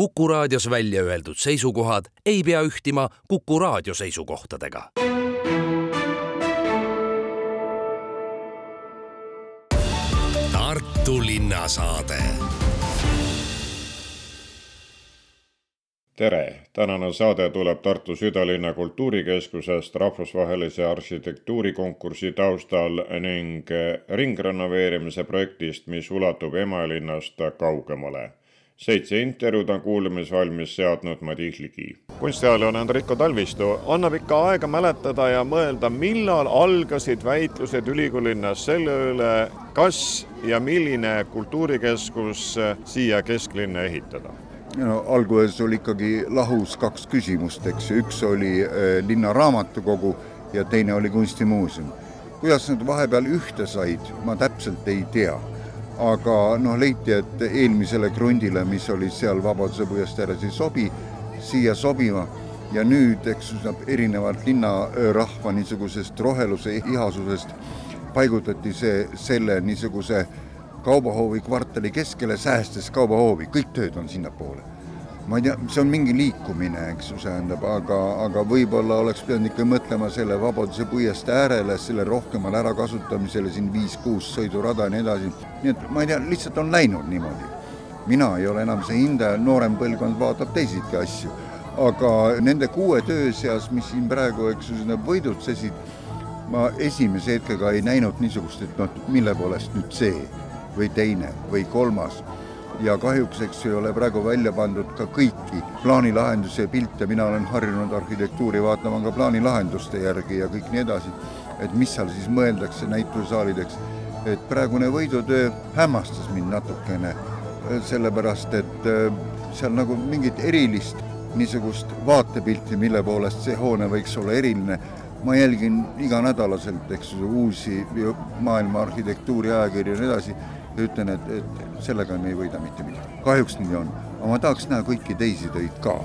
Kuku raadios välja öeldud seisukohad ei pea ühtima Kuku raadio seisukohtadega. Tartu linnasaade. Tere, tänane saade tuleb Tartu südalinna kultuurikeskusest rahvusvahelise arhitektuurikonkursi taustal ning ringrenoveerimise projektist, mis ulatub Emajõelinnast kaugemale seitse intervjuud on kuulamisvalmis seadnud Madis Ligi. kunstiajaloo on Enrico Talvistu, annab ikka aega mäletada ja mõelda, millal algasid väitlused ülikoolilinnas selle üle, kas ja milline kultuurikeskus siia kesklinna ehitada no alguses oli ikkagi lahus kaks küsimust, eks ju, üks oli äh, linna raamatukogu ja teine oli kunstimuuseum. kuidas nad vahepeal ühte said, ma täpselt ei tea aga noh, leiti, et eelmisele krundile, mis oli seal Vabaduse puiest ääres, ei sobi siia sobima. Ja nüüd, eks erinevalt linnarahva niisugusest roheluse ihasusest paigutati see selle niisuguse kaubahoovi kvartali keskele, säästes kaubahoovi, kõik tööd on sinnapoole ma ei tea, see on mingi liikumine, eks ju, tähendab, aga, aga võib-olla oleks pidanud ikka mõtlema selle Vabaduse puiestee äärele, selle rohkemale ärakasutamisele, siin viis-kuus sõidurada ja nii edasi. nii et ma ei tea, lihtsalt on läinud niimoodi. mina ei ole enam see hindaja, noorem põlvkond vaatab teisigi asju. aga nende kuue töö seas, mis siin praegu, eks ju, võidutsesid, ma esimese hetkega ei näinud niisugust, et noh, mille poolest nüüd see või teine või kolmas ja kahjuks, eks ei ole praegu välja pandud ka kõiki plaanilahendusi ja pilte, mina olen harjunud arhitektuuri vaatama ka plaanilahenduste järgi ja kõik nii edasi, et mis seal siis mõeldakse näitusesaalideks. et praegune võidutöö hämmastas mind natukene, sellepärast et äh, seal nagu mingit erilist niisugust vaatepilti, mille poolest see hoone võiks olla eriline, ma jälgin iganädalaselt, eks ju, uusi maailma arhitektuuri ajakirju ja nii edasi ütlen, et, et sellega me ei võida mitte midagi. kahjuks nii on, aga ma tahaks näha kõiki teisi töid ka.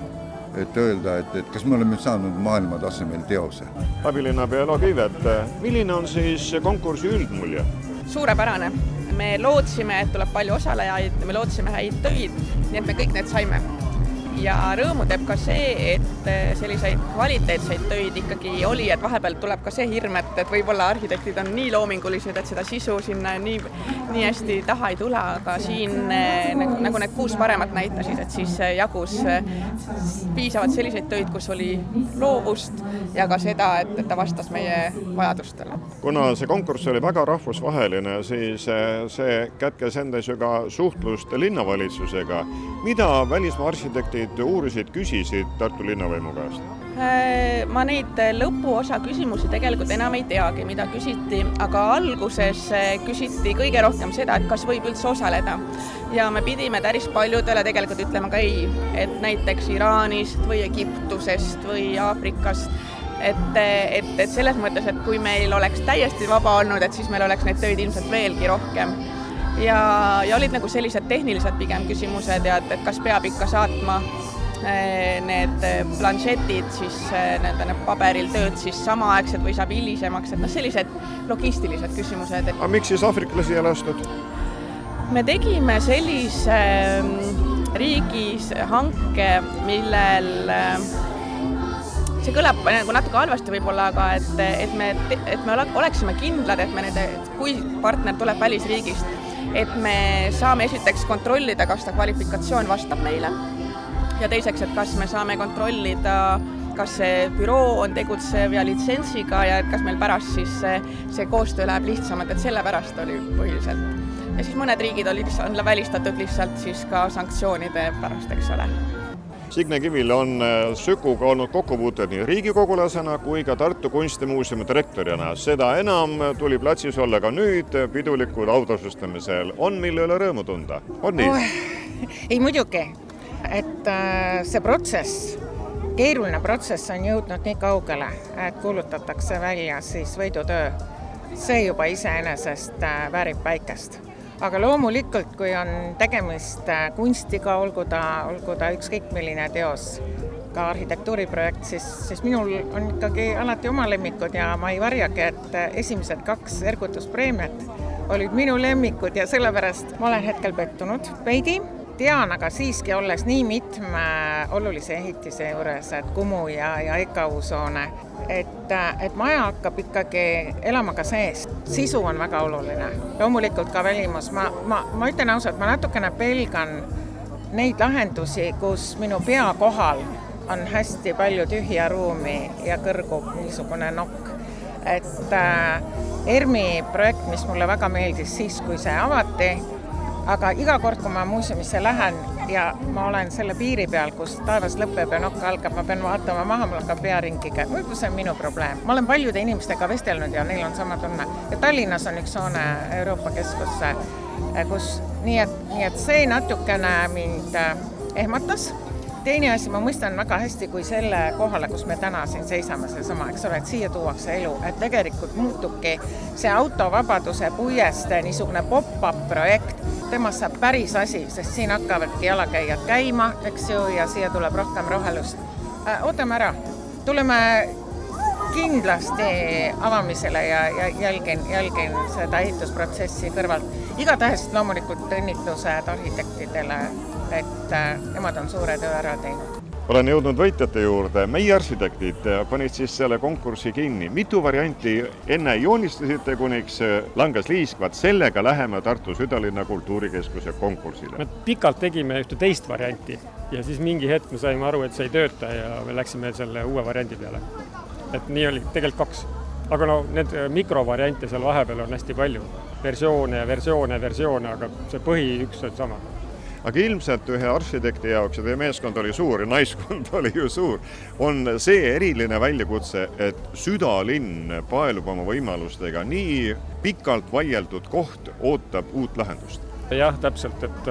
et öelda, et, et kas me oleme saanud maailmatasemel teose. abilinnapea Elo Kiivet, milline on siis konkursi üldmulje? suurepärane. me lootsime, et tuleb palju osalejaid, me lootsime häid töid, nii et me kõik need saime ja rõõmu teeb ka see, et eh, selliseid kvaliteetseid töid ikkagi oli, et vahepeal tuleb ka see hirm, et, et võib-olla arhitektid on nii loomingulised, et seda sisu sinna nii, nii hästi taha ei tule, aga siin eh, nagu, nagu need kuus paremat näitasid, et siis eh, jagus piisavalt selliseid töid, kus oli loovust ja ka seda, et, et ta vastas meie vajadustele. kuna see konkurss oli väga rahvusvaheline, siis see kätkes endas ju ka suhtlust linnavalitsusega. mida välismaa arhitektid neid uurisid, küsisid Tartu linnavõimu käest? Äh, ma neid lõpuosa küsimusi tegelikult enam ei teagi, mida küsiti, aga alguses äh, küsiti kõige rohkem seda, et kas võib üldse osaleda. ja me pidime päris paljudele tegelikult ütlema ka ei, et näiteks Iraanist või Egiptusest või Aafrikast et, et, et selles mõttes, et kui meil oleks täiesti vaba olnud, et siis meil oleks neid töid ilmselt veelgi rohkem ja, ja olid nagu sellised tehnilised pigem küsimused ja et, et kas peab ikka saatma eh, need planšetid siis eh, need paberil tööd siis samaaegsed või saab hilisemaks, et noh, sellised logistilised küsimused et.... aga miks siis aafriklasi ei lastud? me tegime sellise mm, riigis hanke, millel eh, see kõlab nagu natuke halvasti võib-olla, aga et, et me, et me oleksime kindlad, et me nende, kui partner tuleb välisriigist, et me saame esiteks kontrollida, kas ta kvalifikatsioon vastab meile ja teiseks, et kas me saame kontrollida, kas see büroo on tegutsev ja litsentsiga ja et kas meil pärast siis see, see koostöö läheb lihtsamalt, et sellepärast oli põhiliselt. ja siis mõned riigid olid lihtsalt välistatud lihtsalt siis ka sanktsioonide pärast, eks ole Signe Kivil on äh, Sükuga olnud kokkupuuted nii riigikogulasena kui ka Tartu Kunstimuuseumi direktorina. seda enam tuli platsis olla ka nüüd pidulikul autasustamisel. on, mille üle rõõmu tunda, on nii oh,? ei muidugi, et äh, see protsess, keeruline protsess on jõudnud nii kaugele, et kuulutatakse välja siis võidutöö. see juba iseenesest äh, väärib päikest aga loomulikult, kui on tegemist äh, kunstiga, olgu ta, olgu ta ükskõik milline teos, ka arhitektuuriprojekt, siis, siis minul on ikkagi alati oma lemmikud ja ma ei varjagi, et äh, esimesed kaks ergutuspreemiat olid minu lemmikud ja sellepärast ma olen hetkel pettunud veidi, tean, aga siiski olles nii mitme olulise ehitise juures, et Kumu ja, ja EKA uushoone, et, et maja hakkab ikkagi elama ka sees. sisu on väga oluline, loomulikult ka välimus, ma, ma, ma ütlen ausalt, ma natukene pelgan neid lahendusi, kus minu pea kohal on hästi palju tühja ruumi ja kõrgub niisugune nokk. et äh, ERMi projekt, mis mulle väga meeldis siis, kui see avati, aga iga kord, kui ma muuseumisse lähen ja ma olen selle piiri peal, kus taevas lõpeb ja nokk algab, ma pean vaatama maha, mul hakkab pea ringi käima, võib-olla see on minu probleem. ma olen paljude inimestega vestelnud ja neil on sama tunne. ja Tallinnas on üks hoone Euroopa Keskusse, kus, nii et, nii et see natukene mind äh, ehmatas teine asi, ma mõistan väga hästi, kui selle kohale, kus me täna siin seisame, seesama, eks ole, et siia tuuakse elu, et tegelikult muutubki see autovabaduse puiestee niisugune pop-up projekt, temast saab päris asi, sest siin hakkavadki jalakäijad käima, eks ju, ja siia tuleb rohkem rohelust äh,. ootame ära, tuleme kindlasti avamisele ja, ja jälgin, jälgin seda ehitusprotsessi kõrvalt. igatahes loomulikult õnnitlused arhitektidele et äh, nemad on suure töö ära teinud. Olen jõudnud võitjate juurde, meie arhitektid panid siis selle konkursi kinni, mitu varianti enne joonistasite, kuniks langes liisk, vaat sellega läheme Tartu südalinna kultuurikeskuse konkursile. me pikalt tegime ühte teist varianti ja siis mingi hetk me saime aru, et see ei tööta ja me läksime selle uue variandi peale. et nii oli tegelikult kaks. Aga no need mikrovariante seal vahepeal on hästi palju, versioone ja versioone ja versioone, aga see põhiüks on sama aga ilmselt ühe arhitekti jaoks ja teie meeskond oli suur ja naiskond oli ju suur, on see eriline väljakutse, et südalinn paelub oma võimalustega, nii pikalt vaieldud koht ootab uut lahendust. Jah, täpselt, et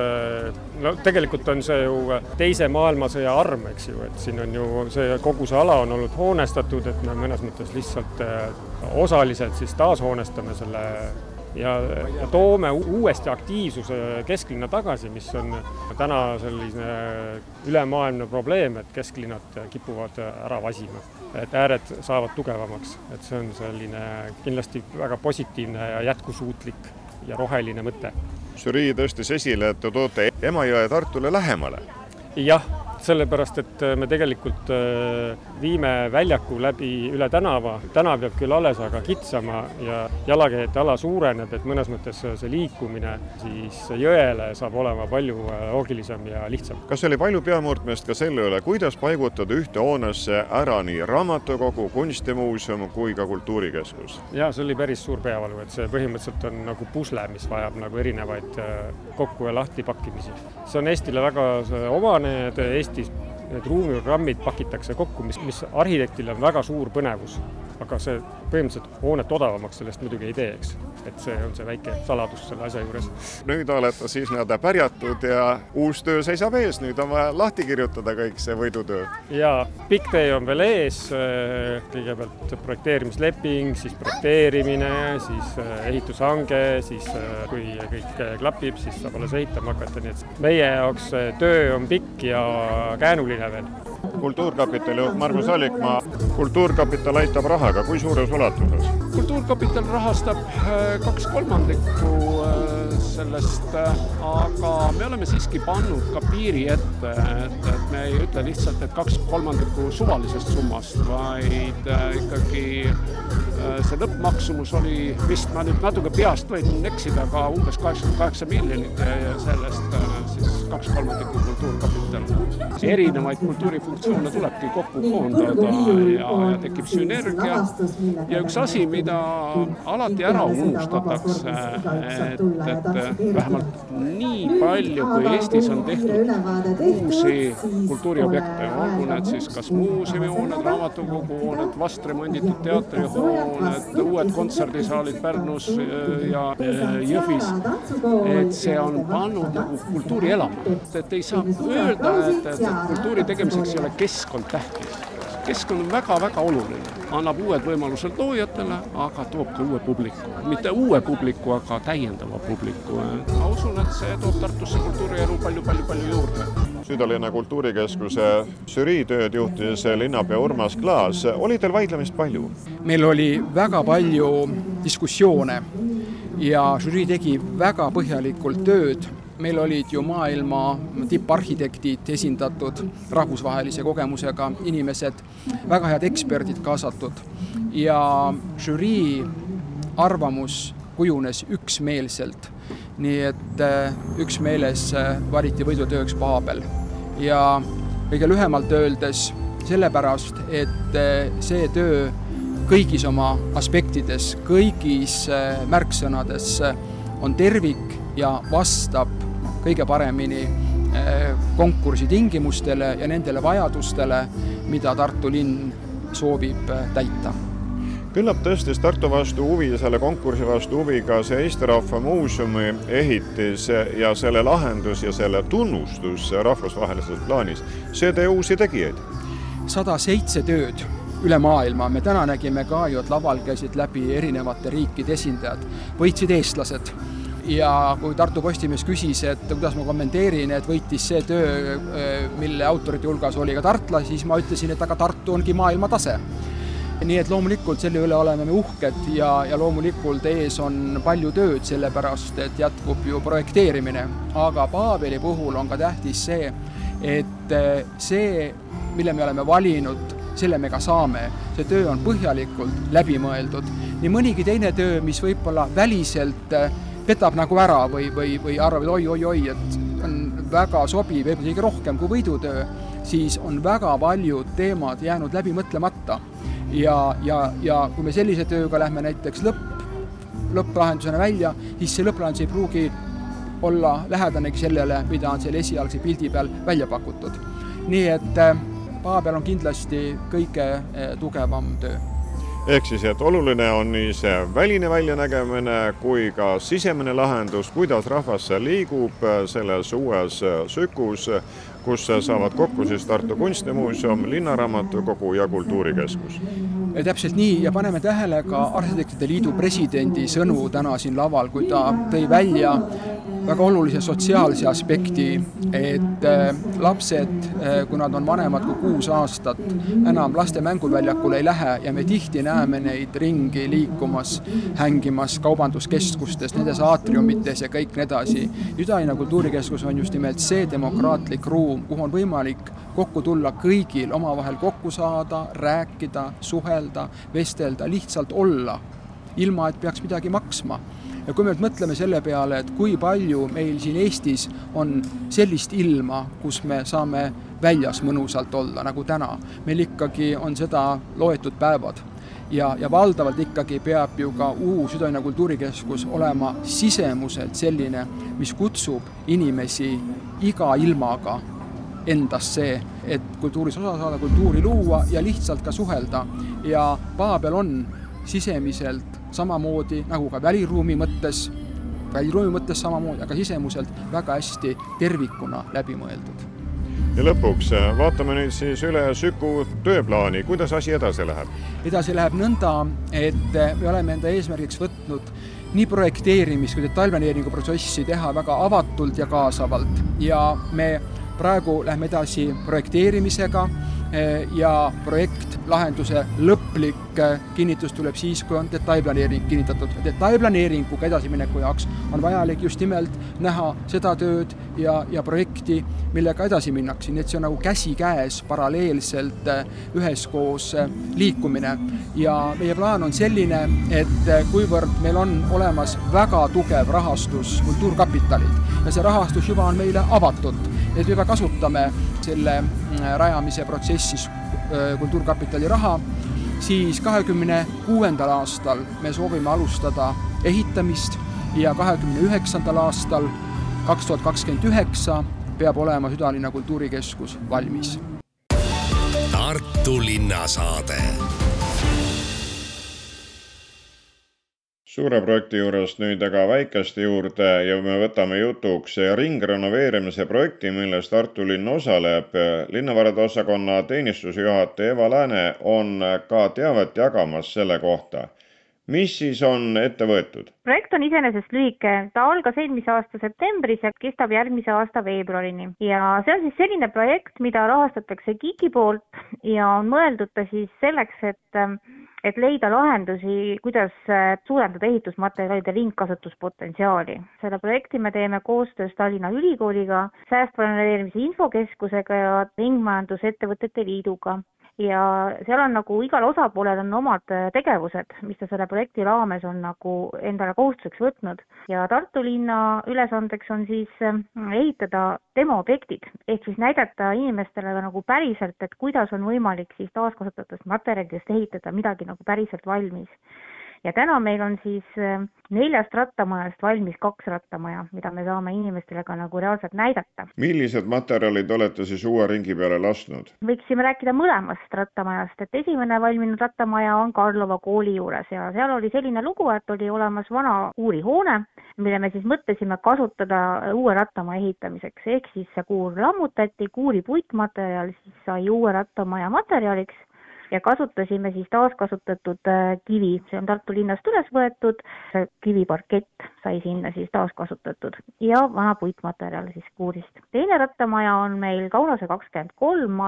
no tegelikult on see ju Teise maailmasõja arm, eks ju, et siin on ju see, kogu see ala on olnud hoonestatud, et me mõnes mõttes lihtsalt osaliselt siis taashoonestame selle ja, ja toome uuesti aktiivsuse kesklinna tagasi, mis on täna selline ülemaailmne probleem, et kesklinnad kipuvad ära vasima. et ääred saavad tugevamaks, et see on selline kindlasti väga positiivne ja jätkusuutlik ja roheline mõte. žürii tõstis esile, et te toote Emajõe Tartule lähemale. jah sellepärast, et äh, me tegelikult äh, viime väljaku läbi üle tänava, tänav jääb küll alles, aga kitsama ja jalakäijate ala suureneb, et mõnes mõttes see liikumine siis jõele saab olema palju äh, loogilisem ja lihtsam. kas oli palju peamurdmist ka selle üle, kuidas paigutada ühte hoonesse ära nii raamatukogu, kunstimuuseum kui ka kultuurikeskus? jaa, see oli päris suur peavalu, et see põhimõtteliselt on nagu pusle, mis vajab nagu erinevaid kokku ja lahti pakkimisi. see on Eestile väga omane, et Eesti Eestis need ruumiprogrammid pakitakse kokku, mis, mis arhitektile on väga suur põnevus aga see põhimõtteliselt hoonet odavamaks sellest muidugi ei tee, eks. et see on see väike saladus selle asja juures. nüüd olete siis nii-öelda pärjatud ja uus töö seisab ees, nüüd on vaja lahti kirjutada kõik see võidutöö. jaa, pikk tee on veel ees, kõigepealt projekteerimisleping, siis projekteerimine, siis äh, ehitushange, siis äh, kui kõik klapib, siis saab alles ehitama hakata, nii et meie jaoks töö on pikk ja käänuline veel kultuurkapitali juht Margus Allikmaa, kultuurkapital aitab rahaga, kui suures ulatuses? kultuurkapital rahastab äh, kaks kolmandikku äh, sellest, äh, aga me oleme siiski pannud ka piiri ette, et, et me ei ütle lihtsalt, et kaks kolmandikku suvalisest summast, vaid ikkagi see lõppmaksumus oli vist, ma nüüd natuke peast võin eksida, aga umbes kaheksakümmend kaheksa miljonit ja sellest siis kaks kolmandikku kultuurkapital. erinevaid kultuurifunktsioone tulebki kokku koondada ja, ja tekib sünergia ja üks asi, mida alati ära unustatakse, et, et vähemalt nii palju, kui Eestis on tehtud uusi kultuuriobjekte, olgu need siis kas muuseumihooned, raamatukogu hooned, vast remonditud teatrihooned, uued kontserdisaalid Pärnus ja Jõhvis, et see on pannud nagu kultuuri elama, et ei saa öelda, et, et kultuuri tegemiseks ei ole keskkond tähtis. Keskkond on väga-väga oluline, annab uued võimalused loojatele, aga toob ka uue publiku. mitte uue publiku, aga täiendava publiku. ma usun, et see toob Tartusse kultuurielu palju-palju-palju juurde. südalinna kultuurikeskuse žüriitööd juhtis linnapea Urmas Klaas, oli teil vaidlemist palju? meil oli väga palju diskussioone ja žürii tegi väga põhjalikult tööd meil olid ju maailma tipparhitektid esindatud, rahvusvahelise kogemusega inimesed, väga head eksperdid kaasatud ja žürii arvamus kujunes üksmeelselt. nii et äh, üksmeeles äh, valiti võidutööks Paabel ja kõige lühemalt öeldes sellepärast, et äh, see töö kõigis oma aspektides, kõigis märksõnades on tervik ja vastab kõige paremini konkursi tingimustele ja nendele vajadustele, mida Tartu linn soovib täita. Küllap tõstis Tartu vastu huvi, selle konkursi vastu huvi ka see Eesti Rahva Muuseumi ehitis ja selle lahendus ja selle tunnustus rahvusvahelises plaanis, see tõi uusi tegijaid. sada seitse tööd üle maailma, me täna nägime ka ju, et laval käisid läbi erinevate riikide esindajad, võitsid eestlased ja kui Tartu Postimees küsis, et kuidas ma kommenteerin, et võitis see töö, mille autorite hulgas oli ka tartlasi, siis ma ütlesin, et aga Tartu ongi maailmatase nii et loomulikult selle üle oleme me uhked ja, ja loomulikult ees on palju tööd, sellepärast et jätkub ju projekteerimine. aga Paabeli puhul on ka tähtis see, et eh, see, mille me oleme valinud, selle me ka saame. see töö on põhjalikult läbi mõeldud. nii mõnigi teine töö, mis võib-olla väliselt eh, petab nagu ära või, või, või arvab, et oi-oi-oi, et on väga sobiv, võib-olla isegi rohkem kui võidutöö, siis on väga paljud teemad jäänud läbi mõtlemata ja, ja, ja kui me sellise tööga lähme näiteks lõpp, lõpplahendusena välja, siis see lõpplahendus ei pruugi olla lähedanegi sellele, mida on selle esialgse pildi peal välja pakutud. nii et äh, Paabel on kindlasti kõige äh, tugevam töö ehk siis, et oluline on nii see väline väljanägemine kui ka sisemine lahendus, kuidas rahvas liigub selles uues sükus, kus saavad kokku siis Tartu Kunstimuuseum, Linnaraamatukogu ja Kultuurikeskus. täpselt nii ja paneme tähele ka Arhitektide Liidu presidendi sõnu täna siin laval, kui ta tõi välja väga olulise sotsiaalse aspekti, et äh, lapsed, äh, kui nad on vanemad kui kuus aastat, enam laste mänguväljakule ei lähe ja me tihti näeme neid ringi liikumas, hängimas kaubanduskeskustes, nendes aatriumites ja kõik nii edasi. Südalinna kultuurikeskus on just nimelt see demokraatlik ruum, kuhu on võimalik kokku tulla kõigil, omavahel kokku saada, rääkida, suhelda, vestelda, lihtsalt olla, ilma et peaks midagi maksma. Ja kui me nüüd mõtleme selle peale, et kui palju meil siin Eestis on sellist ilma, kus me saame väljas mõnusalt olla, nagu täna, meil ikkagi on seda loetud päevad. Ja, ja valdavalt ikkagi peab ju ka uus Südalinna kultuurikeskus olema sisemuselt selline, mis kutsub inimesi iga ilmaga endasse, et kultuuris osa saada, kultuuri luua ja lihtsalt ka suhelda. ja Paabel on sisemiselt samamoodi nagu ka väliruumi mõttes, väliruumi mõttes samamoodi, aga sisemuselt väga hästi tervikuna läbi mõeldud. ja lõpuks äh, vaatame nüüd siis üle Süku tööplaani, kuidas asi edasi läheb? edasi läheb nõnda, et äh, me oleme enda eesmärgiks võtnud nii projekteerimis- kui detailplaneeringu protsessi teha väga avatult ja kaasavalt ja me praegu lähme edasi projekteerimisega Eh, ja projektlahenduse lõplik eh, kinnitus tuleb siis, kui on detailplaneering kinnitatud. detailplaneeringuga edasimineku jaoks on vajalik just nimelt näha seda tööd ja, ja projekti, millega edasi minnakse, nii et see on nagu käsikäes paralleelselt eh, üheskoos liikumine. ja meie plaan on selline, et kuivõrd meil on olemas väga tugev rahastus Kultuurkapitalilt ja see rahastus juba on meile avatud, et me juba kasutame selle äh, rajamise protsessis Kultuurkapitali raha, siis kahekümne kuuendal aastal me soovime alustada ehitamist ja kahekümne üheksandal aastal, kaks tuhat kakskümmend üheksa, peab olema Südalinna kultuurikeskus valmis. Tartu linnasaade suure projekti juurest nüüd aga väikeste juurde ja me võtame jutuks ringrenoveerimise projekti, milles Tartu linn osaleb. linnavarade osakonna teenistusjuhataja Eva Lääne on ka teavet jagamas selle kohta mis siis on ette võetud? projekt on iseenesest lühike, ta algas eelmise aasta septembris ja kestab järgmise aasta veebruarini ja see on siis selline projekt, mida rahastatakse KIK-i poolt ja on mõeldud ta siis selleks, et et leida lahendusi, kuidas äh, suurendada ehitusmaterjalide ringkasutuspotentsiaali. selle projekti me teeme koostöös Tallinna Ülikooliga, säästva renoveerimise infokeskusega ja Ringmajandusettevõtete Liiduga ja seal on nagu igal osapoolel on omad äh, tegevused, mis ta selle projekti raames on nagu endale kohustuseks võtnud. Ja Tartu linna ülesandeks on siis äh, ehitada demoobjektid ehk siis näidata inimestele nagu päriselt, et kuidas on võimalik siis taaskasutatud materjalidest ehitada midagi nagu päriselt valmis ja täna meil on siis äh, neljast rattamajast valmis kaks rattamaja, mida me saame inimestele ka nagu reaalselt näidata. millised materjalid olete siis uue ringi peale lasknud? võiksime rääkida mõlemast rattamajast, et esimene valminud rattamaja on Karlova kooli juures ja seal oli selline lugu, et oli olemas vana kuurihoone, mille me siis mõtlesime kasutada uue rattamaja ehitamiseks, ehk siis see kuur lammutati, kuuri puitmaterjal siis sai uue rattamaja materjaliks ja kasutasime siis taaskasutatud äh, kivi, see on Tartu linnast üles võetud, see kiviparkett sai sinna siis taaskasutatud ja vana puitmaterjal siis kuurist. teine rattamaja on meil Kaunase kakskümmend kolm,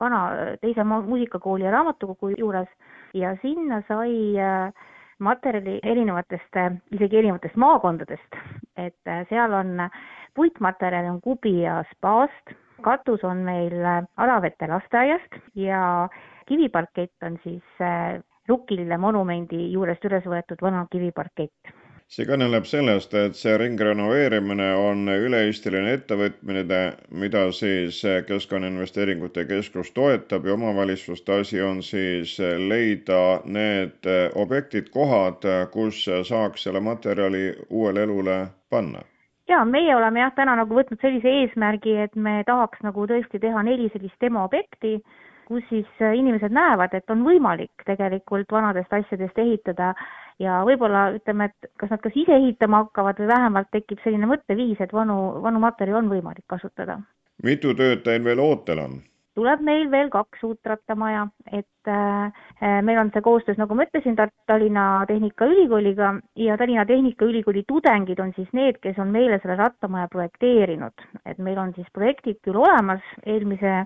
vana teise muusikakooli ja raamatukogu juures. Ja sinna sai äh, materjali erinevatest, isegi erinevatest maakondadest, et äh, seal on puitmaterjal on Kubi ja Spaast, katus on meil Alavete lasteaiast ja kiviparkett on siis äh, Rukkilille monumendi juurest üles võetud vana kiviparkett. See kõneleb sellest, et see ringrenoveerimine on üle-eestiline ettevõtmine, mida siis Keskkonnainvesteeringute Keskus toetab ja omavalitsuste asi on siis leida need objektid, kohad, kus saaks selle materjali uuele elule panna. Ja meie oleme jah, täna nagu võtnud sellise eesmärgi, et me tahaks nagu tõesti teha neli sellist demoobjekti, kus siis äh, inimesed näevad, et on võimalik tegelikult vanadest asjadest ehitada ja võib-olla ütleme, et kas nad kas ise ehitama hakkavad või vähemalt tekib selline mõtteviis, et vanu, vanu materjali on võimalik kasutada. mitu tööd teil veel ootel on? tuleb meil veel kaks uut rattamaja, et äh, meil on see koostöös, nagu ma ütlesin, Tallinna Tehnikaülikooliga ja Tallinna Tehnikaülikooli tudengid on siis need, kes on meile selle rattamaja projekteerinud, et meil on siis projektid küll olemas, eelmise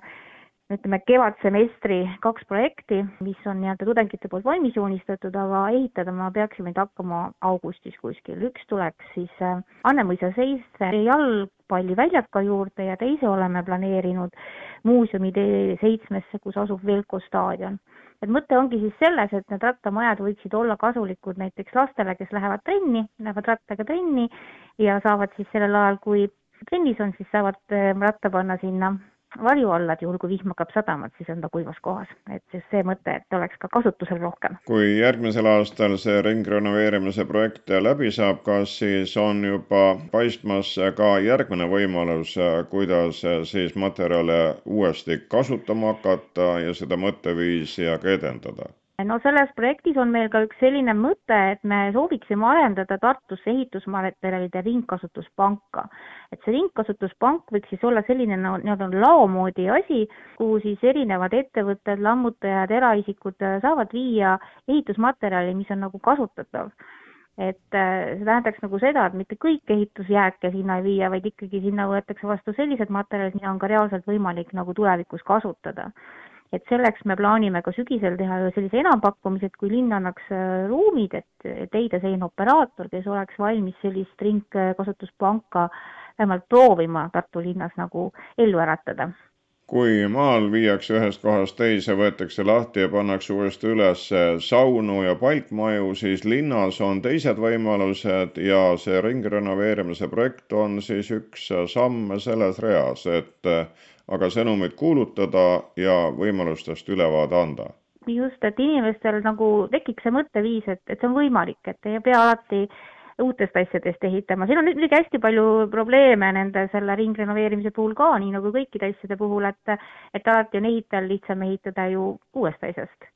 ütleme, kevadsemestri kaks projekti, mis on nii-öelda tudengite poolt valmis joonistatud, aga ehitada me peaksime nüüd hakkama augustis kuskil. üks tuleks siis äh, Annemõisa seisse jalgpalliväljaka juurde ja teise oleme planeerinud muuseumi seitsmesse, kus asub Velko staadion. et mõte ongi siis selles, et need rattamajad võiksid olla kasulikud näiteks lastele, kes lähevad trenni, lähevad rattaga trenni ja saavad siis sellel ajal, kui trennis on, siis saavad äh, ratta panna sinna varju alla, et juhul, kui vihm hakkab sadama, et siis on ta kuivas kohas. et siis see mõte, et oleks ka kasutusel rohkem. kui järgmisel aastal see ringrenoveerimise projekt läbi saab, kas siis on juba paistmas ka järgmine võimalus, kuidas siis materjale uuesti kasutama hakata ja seda mõtteviisi ka edendada? No selles projektis on meil ka üks selline mõte, et me sooviksime arendada Tartusse ehitusmaterjalide ringkasutuspanka. et see ringkasutuspank võiks siis olla selline no, nii-öelda lao moodi asi, kuhu siis erinevad ettevõtted, lammutajad, eraisikud saavad viia ehitusmaterjali, mis on nagu kasutatav et äh, see tähendaks nagu seda, et mitte kõik ehitusjääke sinna ei viia, vaid ikkagi sinna võetakse vastu sellised materjalid, mida on ka reaalselt võimalik nagu tulevikus kasutada et selleks me plaanime ka sügisel teha sellise enampakkumise, et kui linn annaks äh, ruumid, et, et leida selline operaator, kes oleks valmis sellist ringkasutuspanka vähemalt proovima Tartu linnas nagu ellu äratada. Kui maal viiakse ühest kohast teise, võetakse lahti ja pannakse uuesti üles saunu ja palkmaju, siis linnas on teised võimalused ja see ringrenoveerimise projekt on siis üks samm selles reas, et aga sõnumit kuulutada ja võimalustest ülevaade anda. just, et inimestel nagu tekiks see mõtteviis, et, et see on võimalik, et ei pea alati uutest asjadest ehitama, siin on muidugi hästi palju probleeme nende selle ringrenoveerimise puhul ka, nii nagu kõikide asjade puhul, et et alati on ehitajal lihtsam ehitada ju uuest asjast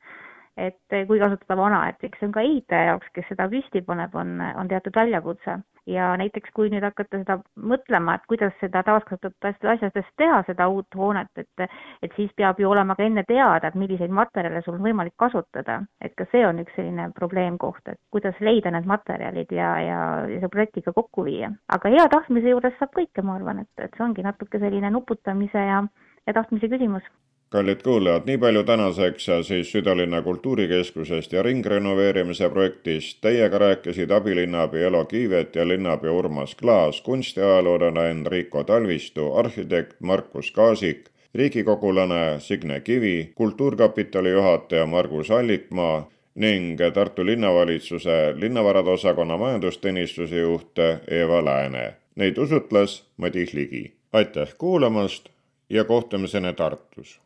et kui kasutada vana, et eks see on ka ehitaja jaoks, kes seda püsti paneb, on, on teatud väljakutse. ja näiteks, kui nüüd hakata seda mõtlema, et kuidas seda taaskasutatud asjadest teha, seda uut hoonet, et et siis peab ju olema ka enne teada, et milliseid materjale sul on võimalik kasutada. et ka see on üks selline probleemkoht, et kuidas leida need materjalid ja, ja, ja see projektiga kokku viia. aga hea tahtmise juures saab kõike, ma arvan, et, et see ongi natuke selline nuputamise ja, ja tahtmise küsimus kallid kuulajad, nii palju tänaseks siis südalinna kultuurikeskusest ja ringrenoveerimise projektist. Teiega rääkisid abilinnapea Elo Kiivet ja linnapea Urmas Klaas, kunstiajaloolane Enrico Talvistu, arhitekt Markus Kaasik, riigikogulane Signe Kivi, Kultuurkapitali juhataja Margus Allikmaa ning Tartu linnavalitsuse linnavarade osakonna majandusteenistuse juht Eva Lääne. Neid usutles Madis Ligi. aitäh kuulamast ja kohtumiseni Tartus!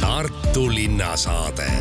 Tartu linnasaade